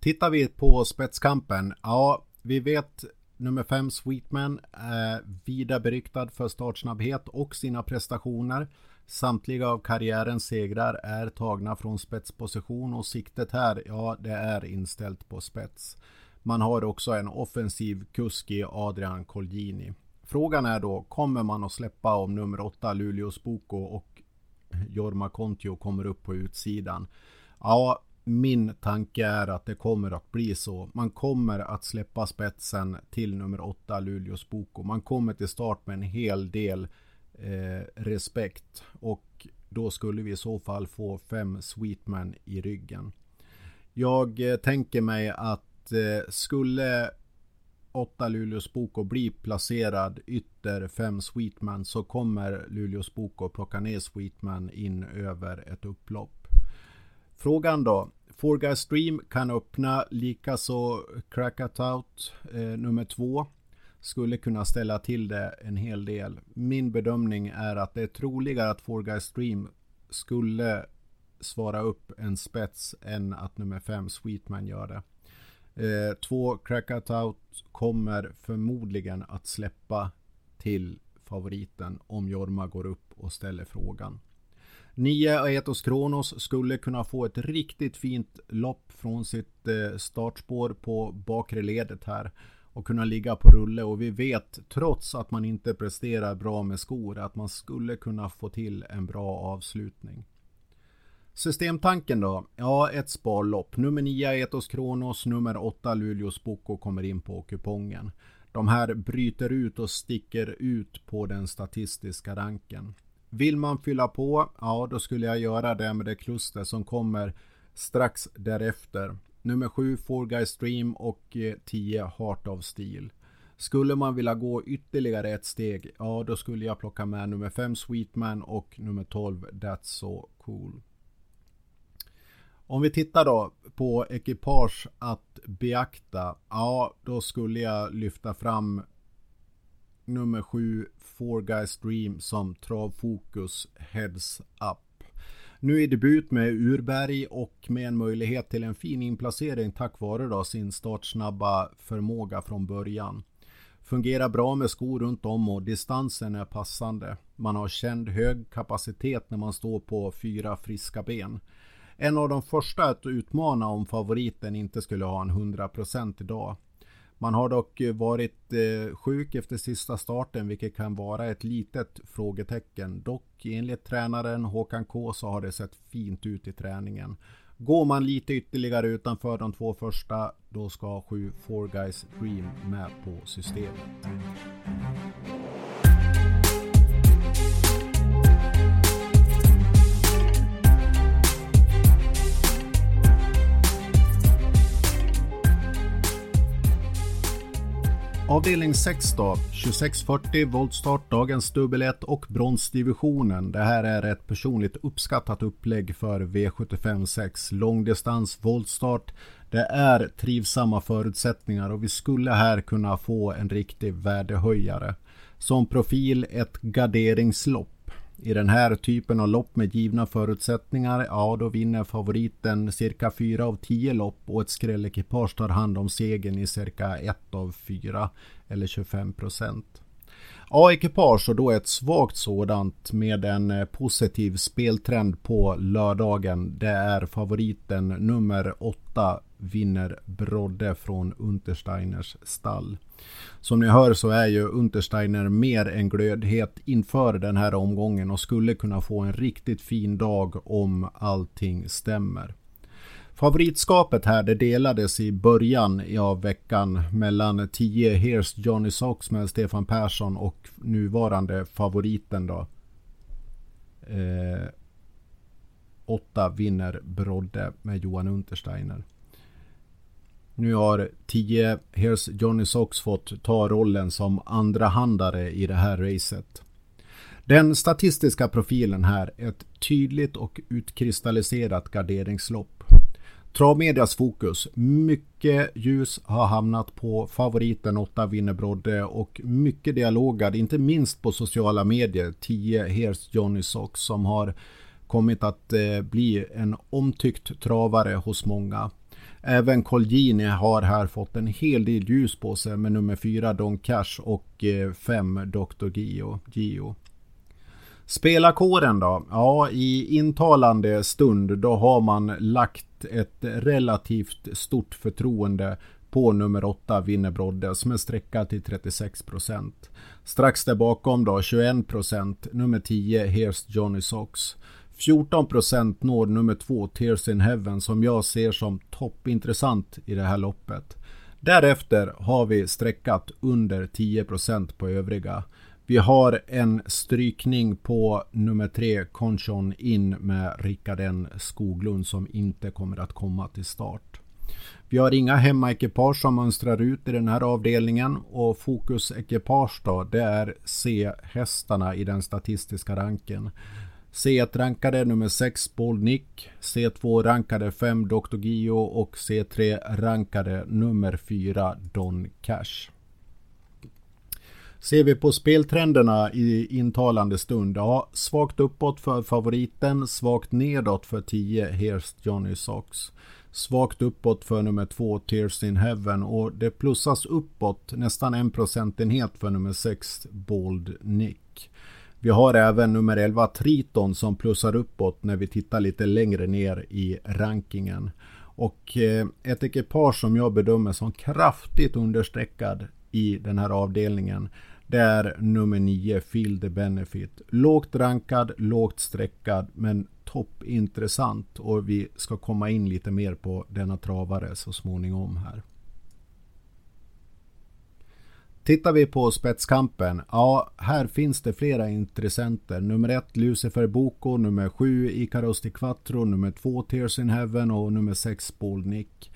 Tittar vi på spetskampen, ja vi vet Nummer 5 Sweetman eh, är vida beryktad för startsnabbhet och sina prestationer. Samtliga av karriärens segrar är tagna från spetsposition och siktet här, ja det är inställt på spets. Man har också en offensiv kusk i Adrian Colgjini. Frågan är då, kommer man att släppa om nummer 8 Luleås Boko och Jorma Kontio kommer upp på utsidan? Ja, min tanke är att det kommer att bli så. Man kommer att släppa spetsen till nummer 8 Luleås Boko. Man kommer till start med en hel del eh, respekt och då skulle vi i så fall få fem Sweetman i ryggen. Jag eh, tänker mig att eh, skulle 8 Luleås Boko bli placerad ytter 5 Sweetman så kommer Luleås Boko plocka ner Sweetman in över ett upplopp. Frågan då, Four Guys Stream kan öppna, likaså Crackatout eh, nummer två skulle kunna ställa till det en hel del. Min bedömning är att det är troligare att Four Guys Stream skulle svara upp en spets än att nummer fem Sweetman gör det. Eh, två Crackatout kommer förmodligen att släppa till favoriten om Jorma går upp och ställer frågan. 9 Aetos Kronos skulle kunna få ett riktigt fint lopp från sitt eh, startspår på bakre ledet här och kunna ligga på rulle och vi vet trots att man inte presterar bra med skor att man skulle kunna få till en bra avslutning. Systemtanken då? Ja, ett sparlopp. Nummer 9 Etos Kronos, nummer 8 Luleås Boko kommer in på kupongen. De här bryter ut och sticker ut på den statistiska ranken. Vill man fylla på, ja då skulle jag göra det med det kluster som kommer strax därefter. Nummer 7 Four Guys Stream och eh, 10 Heart of Steel. Skulle man vilja gå ytterligare ett steg, ja då skulle jag plocka med nummer 5 Sweetman och nummer 12 That's So Cool. Om vi tittar då på ekipage att beakta, ja då skulle jag lyfta fram nummer 7 Four Guys Dream som travfokus Heads Up. Nu i debut med Urberg och med en möjlighet till en fin inplacering tack vare då sin startsnabba förmåga från början. Fungerar bra med skor runt om och distansen är passande. Man har känd hög kapacitet när man står på fyra friska ben. En av de första att utmana om favoriten inte skulle ha en 100% idag. Man har dock eh, varit eh, sjuk efter sista starten vilket kan vara ett litet frågetecken. Dock enligt tränaren Håkan K så har det sett fint ut i träningen. Går man lite ytterligare utanför de två första då ska 7 Four Guys Dream med på systemet. Avdelning 6 då, 2640 voltstart, dagens dubbel 1 och bronsdivisionen. Det här är ett personligt uppskattat upplägg för V75 6. Långdistans voltstart. Det är trivsamma förutsättningar och vi skulle här kunna få en riktig värdehöjare. Som profil ett garderingslopp. I den här typen av lopp med givna förutsättningar, ja då vinner favoriten cirka 4 av 10 lopp och ett skrällekipage tar hand om segern i cirka 1 av 4 eller 25 procent. A-ekipage och då ett svagt sådant med en eh, positiv speltrend på lördagen. Det är favoriten nummer 8 vinner Brodde från Untersteiners stall. Som ni hör så är ju Untersteiner mer än glödhet inför den här omgången och skulle kunna få en riktigt fin dag om allting stämmer. Favoritskapet här det delades i början av veckan mellan 10 Here's Johnny Sox med Stefan Persson och nuvarande favoriten då. Eh, 8 vinner Brodde med Johan Untersteiner. Nu har 10 Here's Johnny Sox fått ta rollen som andra handare i det här racet. Den statistiska profilen här är ett tydligt och utkristalliserat garderingslopp. Travmedias fokus. Mycket ljus har hamnat på favoriten 8 Winnerbrodde och mycket dialogad, inte minst på sociala medier. 10 Here's Johnny Sox som har kommit att eh, bli en omtyckt travare hos många. Även Colgjini har här fått en hel del ljus på sig med nummer 4 Don Cash och eh, 5 Dr. Gio. Gio. Spelarkåren då? Ja, i intalande stund då har man lagt ett relativt stort förtroende på nummer 8 vinner Brodde som är sträckad till 36 procent. Strax där bakom då 21 procent, nummer 10 Here's Johnny Sox. 14% når nummer 2 Tears in Heaven som jag ser som toppintressant i det här loppet. Därefter har vi sträckat under 10% på övriga. Vi har en strykning på nummer 3 Conchon in med Rickard N Skoglund som inte kommer att komma till start. Vi har inga hemmaekipage som mönstrar ut i den här avdelningen och fokusekipage då det är C-hästarna i den statistiska ranken. C1 rankade nummer 6 Paul Nick, C2 rankade 5 Dr. Gio och C3 rankade nummer 4 Don Cash. Ser vi på speltrenderna i intalande stund, ja, svagt uppåt för favoriten, svagt nedåt för 10 Here's Johnny Sox. Svagt uppåt för nummer 2 Tears in Heaven och det plussas uppåt nästan en procentenhet för nummer 6 Bold Nick. Vi har även nummer 11 Triton som plussar uppåt när vi tittar lite längre ner i rankingen. Och eh, ett ekipage som jag bedömer som kraftigt understreckad i den här avdelningen det är nummer 9 Feel the Benefit. Lågt rankad, lågt streckad men toppintressant och vi ska komma in lite mer på denna travare så småningom här. Tittar vi på spetskampen, ja här finns det flera intressenter. Nummer ett Lucifer Boko, nummer sju Icarus Di Quattro, nummer två Tears in Heaven och nummer sex Bolnick.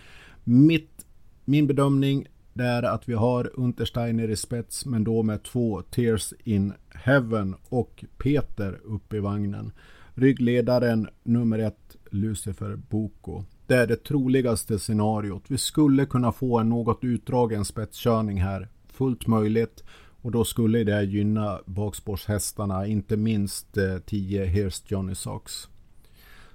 Mitt, min bedömning det är att vi har Untersteiner i spets men då med två Tears in Heaven och Peter upp i vagnen. Ryggledaren nummer ett Lucifer Boko. Det är det troligaste scenariot. Vi skulle kunna få en något utdragen spetskörning här. Fullt möjligt. Och då skulle det gynna bakspårshästarna, inte minst 10 eh, Here's Johnny Socks.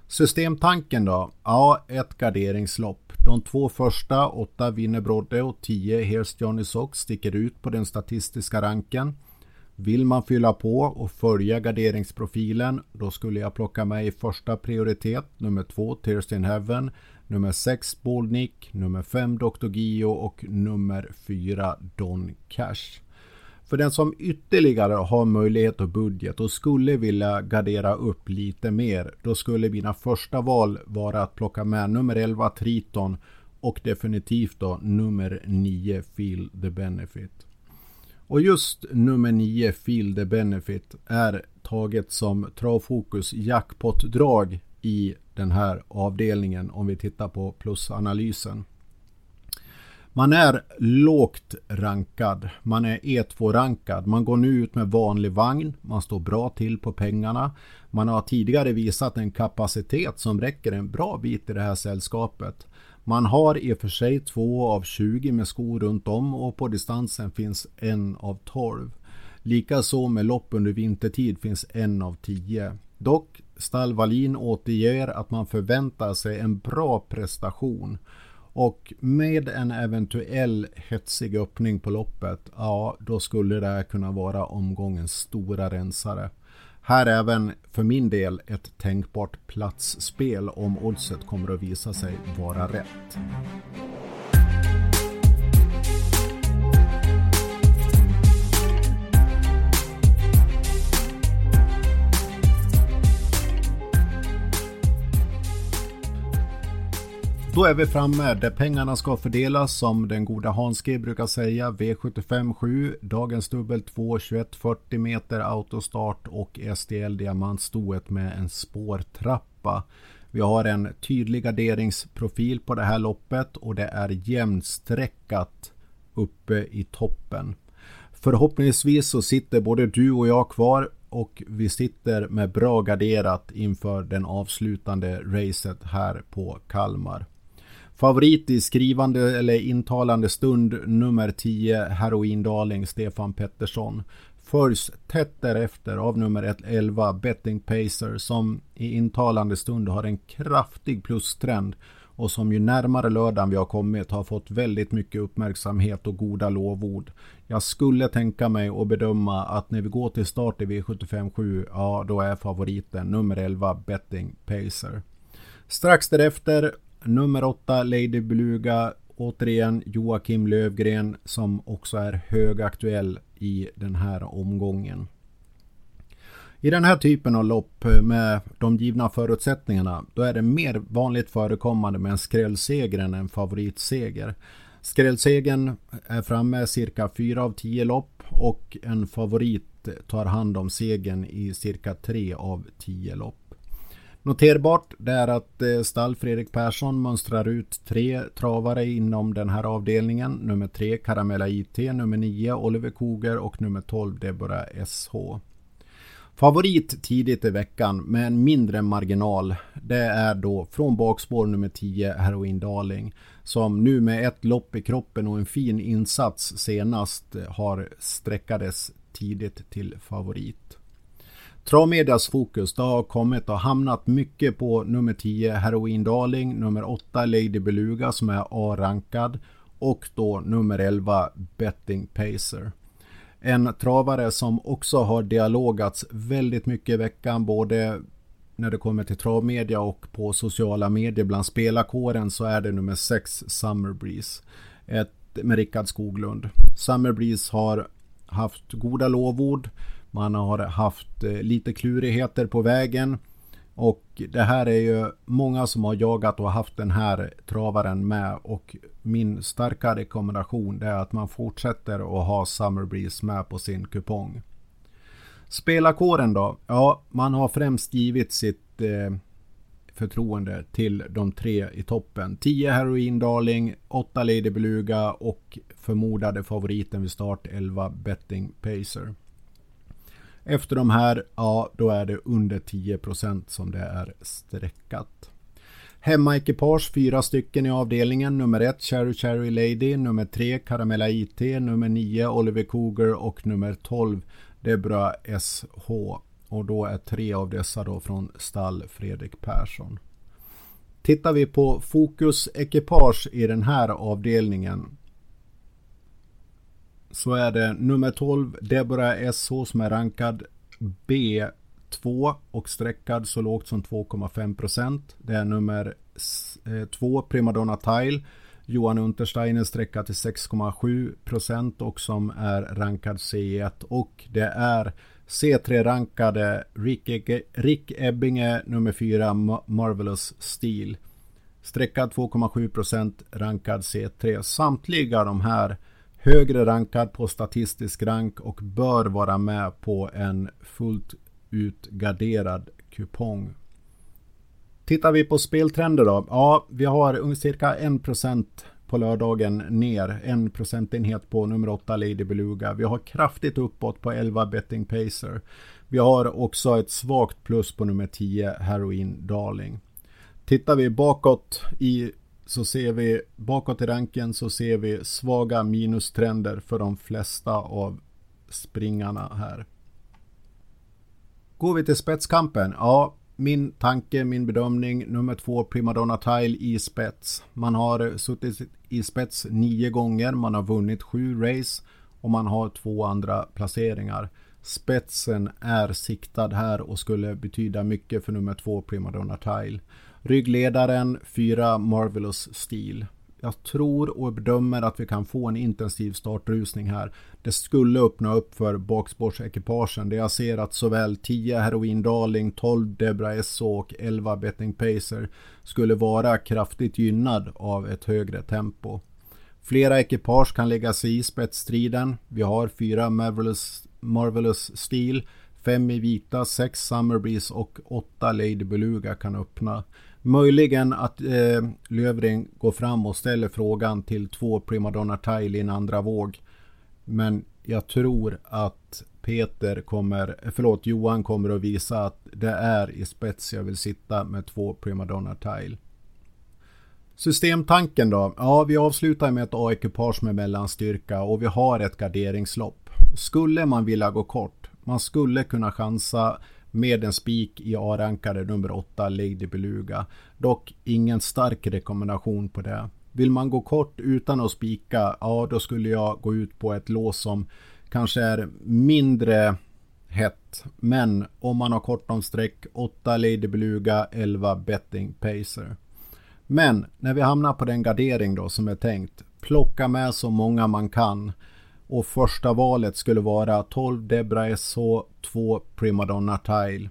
Systemtanken då? Ja, ett garderingslopp. De två första, 8 vinner Brodde och 10 Here's Johnny Socks sticker ut på den statistiska ranken. Vill man fylla på och följa garderingsprofilen då skulle jag plocka med i första prioritet nummer 2 Tears in Heaven, nummer 6 Boldnick, nummer 5 Dr. Gio och nummer 4 Don Cash. För den som ytterligare har möjlighet och budget och skulle vilja gardera upp lite mer då skulle mina första val vara att plocka med nummer 11 Triton och definitivt då nummer 9 Feel the Benefit. Och just nummer 9 Feel the Benefit är taget som Travfokus jackpot-drag i den här avdelningen om vi tittar på plusanalysen. Man är lågt rankad. Man är E2-rankad. Man går nu ut med vanlig vagn. Man står bra till på pengarna. Man har tidigare visat en kapacitet som räcker en bra bit i det här sällskapet. Man har i och för sig två av 20 med skor runt om och på distansen finns en av 12. Likaså med lopp under vintertid finns en av 10. Dock Stall Wallin återger att man förväntar sig en bra prestation. Och med en eventuell hetsig öppning på loppet, ja då skulle det kunna vara omgångens stora rensare. Här är även för min del ett tänkbart platsspel om oddset kommer att visa sig vara rätt. Då är vi framme där pengarna ska fördelas som den goda Hans G brukar säga. V75 7, dagens dubbel 2, 21 40 meter autostart och STL diamantstoet med en spårtrappa. Vi har en tydlig garderingsprofil på det här loppet och det är jämnsträckat uppe i toppen. Förhoppningsvis så sitter både du och jag kvar och vi sitter med bra garderat inför den avslutande racet här på Kalmar. Favorit i skrivande eller intalande stund nummer 10 Heroin Darling Stefan Pettersson. Följs tätt därefter av nummer 11 Betting Pacer som i intalande stund har en kraftig plustrend och som ju närmare lördagen vi har kommit har fått väldigt mycket uppmärksamhet och goda lovord. Jag skulle tänka mig och bedöma att när vi går till start i V757, ja då är favoriten nummer 11 Betting Pacer. Strax därefter Nummer 8 Lady Beluga. Återigen Joakim Lövgren som också är högaktuell i den här omgången. I den här typen av lopp eh, med de givna förutsättningarna då är det mer vanligt förekommande med en skrällseger än en favoritseger. Skrällsegern är framme cirka 4 av 10 lopp och en favorit tar hand om segern i cirka 3 av 10 lopp. Noterbart det är att eh, stall Fredrik Persson mönstrar ut tre travare inom den här avdelningen. Nummer tre Karamella IT, nummer nio Oliver Koger och nummer 12 Deborah SH. Favorit tidigt i veckan med en mindre marginal. Det är då från bakspår nummer 10 Heroin Darling. Som nu med ett lopp i kroppen och en fin insats senast eh, har sträckades tidigt till favorit. Travmedias fokus det har kommit och hamnat mycket på nummer 10 Heroin Darling, nummer 8 Lady Beluga som är A-rankad och då nummer 11 Betting Pacer. En travare som också har dialogats väldigt mycket i veckan både när det kommer till travmedia och på sociala medier bland spelarkåren så är det nummer 6 Summer Breeze. Ett, med Rickard Skoglund. Summer Breeze har haft goda lovord man har haft eh, lite klurigheter på vägen. Och det här är ju många som har jagat och haft den här travaren med och min starka rekommendation är att man fortsätter att ha Summer Breeze med på sin kupong. Spelarkåren då? Ja, man har främst givit sitt eh, förtroende till de tre i toppen. 10 Heroin Darling, 8 Lady Beluga och förmodade favoriten vid start 11 Betting Pacer. Efter de här, ja då är det under 10% som det är streckat. Hemmaekipage, fyra stycken i avdelningen. Nummer ett Cherry Cherry Lady, nummer tre Caramella IT, nummer nio Oliver Cougar och nummer 12 Debra SH. Och då är tre av dessa då från stall Fredrik Persson. Tittar vi på Fokus ekipage i den här avdelningen så är det nummer 12 Deborah SH som är rankad B2 och streckad så lågt som 2,5% Det är nummer 2 eh, Primadonna Tile Johan Untersteiner streckad till 6,7% och som är rankad C1 och det är C3-rankade Rick, Rick Ebbinge nummer 4 Marvelous Steel. Streckad 2,7% rankad C3. Samtliga de här högre rankad på statistisk rank och bör vara med på en fullt ut garderad kupong. Tittar vi på speltrender då? Ja, vi har cirka 1% på lördagen ner. En procentenhet på nummer 8 Lady Beluga. Vi har kraftigt uppåt på 11 Betting Pacer. Vi har också ett svagt plus på nummer 10 Heroin Darling. Tittar vi bakåt i så ser vi bakåt i ranken så ser vi svaga minustrender för de flesta av springarna här. Går vi till spetskampen? Ja, min tanke, min bedömning, nummer två Primadonna Tile i spets. Man har suttit i spets nio gånger, man har vunnit sju race och man har två andra placeringar. Spetsen är siktad här och skulle betyda mycket för nummer två Primadonna Tile. Ryggledaren, 4 Marvelous Steel. Jag tror och bedömer att vi kan få en intensiv startrusning här. Det skulle öppna upp för bakspårsekipagen där jag ser att såväl 10 Heroin Darling, 12 Debra Esso och 11 Betting Pacer skulle vara kraftigt gynnad av ett högre tempo. Flera ekipage kan lägga sig i spetsstriden. Vi har fyra Marvelous, Marvelous Steel, fem i vita, sex Summerbreeze och åtta Lady Beluga kan öppna. Möjligen att eh, Lövring går fram och ställer frågan till två Primadonna Tile i en andra våg. Men jag tror att Peter kommer, förlåt Johan kommer att visa att det är i spets jag vill sitta med två Primadonna Tile. Systemtanken då? Ja, vi avslutar med ett A-ekipage med mellanstyrka och vi har ett garderingslopp. Skulle man vilja gå kort, man skulle kunna chansa med en spik i A-rankare nummer 8 Lady Beluga. Dock ingen stark rekommendation på det. Vill man gå kort utan att spika, ja då skulle jag gå ut på ett lås som kanske är mindre hett. Men om man har kort om streck, 8 Lady Beluga, 11 Betting Pacer. Men när vi hamnar på den gardering då som är tänkt, plocka med så många man kan och första valet skulle vara 12 Debra SH, 2 Primadonna Tile.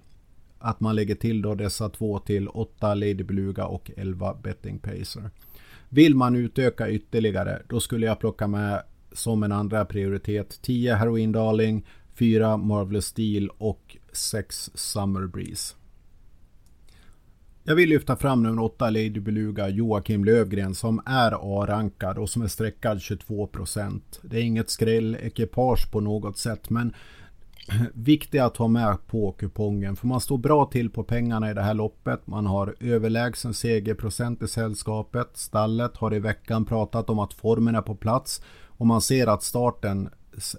Att man lägger till då dessa två till 8 Lady Beluga och 11 Betting Pacer. Vill man utöka ytterligare då skulle jag plocka med som en andra prioritet 10 Heroin Darling, 4 Marvelous Steel och 6 Summer Breeze. Jag vill lyfta fram nummer 8 Lady Beluga Joakim Lövgren som är A-rankad och som är streckad 22%. Det är inget skrällekipage på något sätt men viktigt att ha med på kupongen för man står bra till på pengarna i det här loppet. Man har överlägsen segerprocent i sällskapet. Stallet har i veckan pratat om att formen är på plats och man ser att starten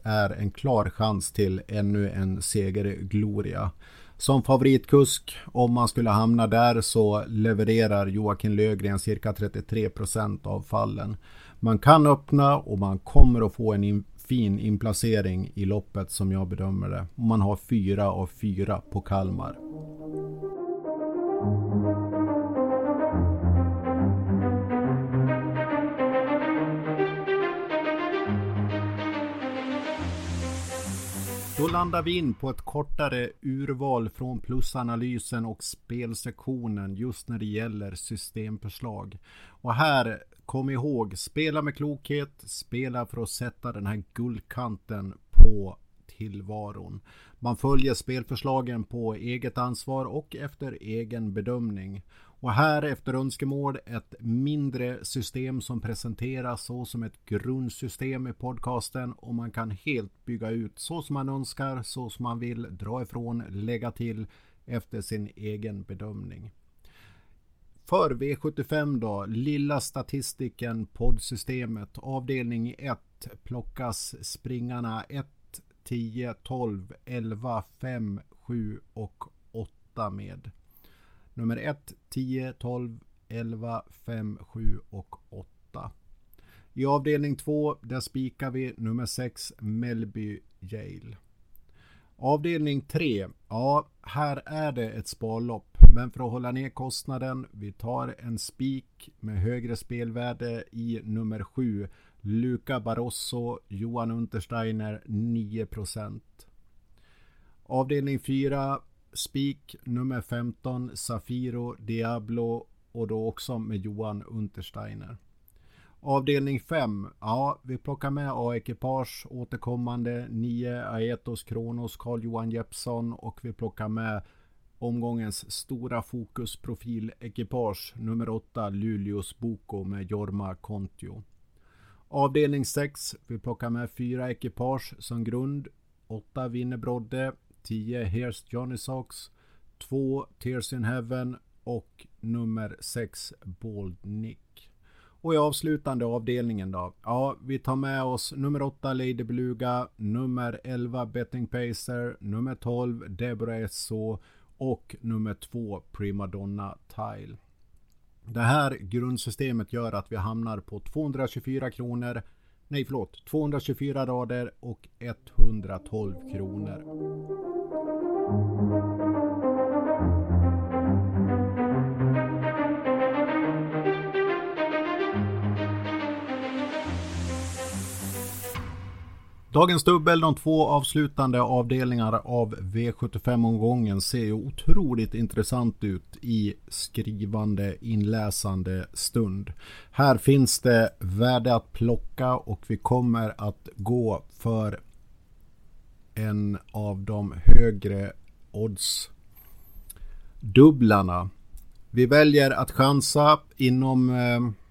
är en klar chans till ännu en segergloria. Som favoritkusk, om man skulle hamna där, så levererar Joakim Lövgren cirka 33% av fallen. Man kan öppna och man kommer att få en in, fin inplacering i loppet som jag bedömer det. Man har fyra av fyra på Kalmar. Då landar vi in på ett kortare urval från plusanalysen och spelsektionen just när det gäller systemförslag. Och här, kom ihåg, spela med klokhet, spela för att sätta den här guldkanten på tillvaron. Man följer spelförslagen på eget ansvar och efter egen bedömning. Och här efter önskemål ett mindre system som presenteras så som ett grundsystem i podcasten och man kan helt bygga ut så som man önskar, så som man vill, dra ifrån, lägga till efter sin egen bedömning. För V75 då, lilla statistiken poddsystemet, avdelning 1 plockas springarna 1, 10, 12, 11, 5, 7 och 8 med. Nummer 1, 10, 12, 11, 5, 7 och 8. I avdelning 2 där spikar vi nummer 6 Melby Yale. Avdelning 3. Ja, här är det ett sparlopp. Men för att hålla ner kostnaden, vi tar en spik med högre spelvärde i nummer 7. Luca Barroso, Johan Untersteiner 9% Avdelning 4. Spik nummer 15 Safiro Diablo och då också med Johan Untersteiner. Avdelning 5. Ja, vi plockar med A-ekipage återkommande 9 Aetos Kronos Carl Johan Jeppsson och vi plockar med omgångens stora fokusprofil ekipage nummer 8 Luleås Boko med Jorma Kontio. Avdelning 6. Vi plockar med fyra ekipage som grund. 8 Winnerbrodde, 10 Here's Johnny Socks, 2 Tears in Heaven och nummer 6 Bald Nick. Och i avslutande avdelningen då. Ja, vi tar med oss nummer 8 Lady Beluga, nummer 11 Betting Pacer, nummer 12 Deborah SO och nummer 2 Primadonna Tile. Det här grundsystemet gör att vi hamnar på 224 kronor Nej förlåt, 224 rader och 112 kronor. Dagens dubbel, de två avslutande avdelningar av V75-omgången ser ju otroligt intressant ut i skrivande, inläsande stund. Här finns det värde att plocka och vi kommer att gå för en av de högre odds dubblarna. Vi väljer att chansa inom eh,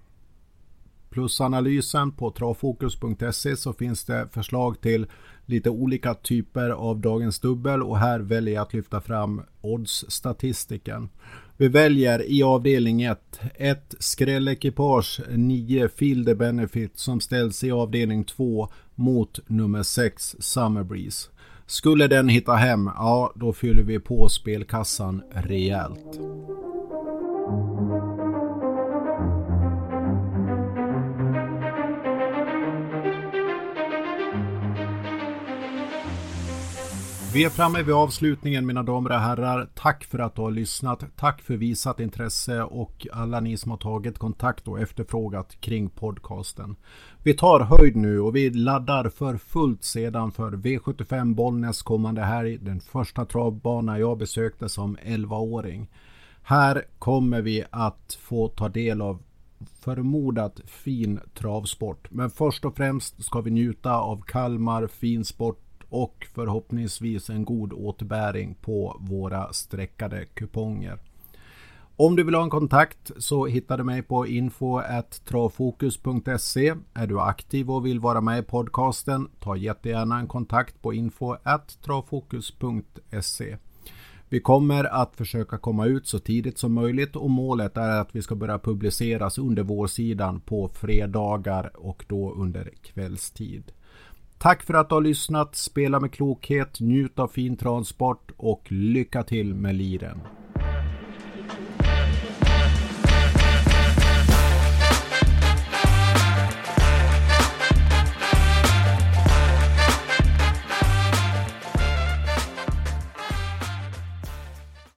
plusanalysen på travfokus.se så finns det förslag till lite olika typer av dagens dubbel och här väljer jag att lyfta fram oddsstatistiken. Vi väljer i avdelning 1 ett skrällekipage 9 Field Benefit som ställs i avdelning 2 mot nummer 6 Summer Breeze. Skulle den hitta hem, ja då fyller vi på spelkassan rejält. Vi är framme vid avslutningen mina damer och herrar. Tack för att du har lyssnat. Tack för visat intresse och alla ni som har tagit kontakt och efterfrågat kring podcasten. Vi tar höjd nu och vi laddar för fullt sedan för V75 Bollnäs kommande helg. Den första travbana jag besökte som 11-åring. Här kommer vi att få ta del av förmodat fin travsport. Men först och främst ska vi njuta av Kalmar fin sport och förhoppningsvis en god återbäring på våra streckade kuponger. Om du vill ha en kontakt så hittar du mig på info.travfokus.se. Är du aktiv och vill vara med i podcasten, ta jättegärna en kontakt på info.travfokus.se. Vi kommer att försöka komma ut så tidigt som möjligt och målet är att vi ska börja publiceras under vårsidan på fredagar och då under kvällstid. Tack för att du har lyssnat. Spela med klokhet, njut av fin transport och lycka till med liren.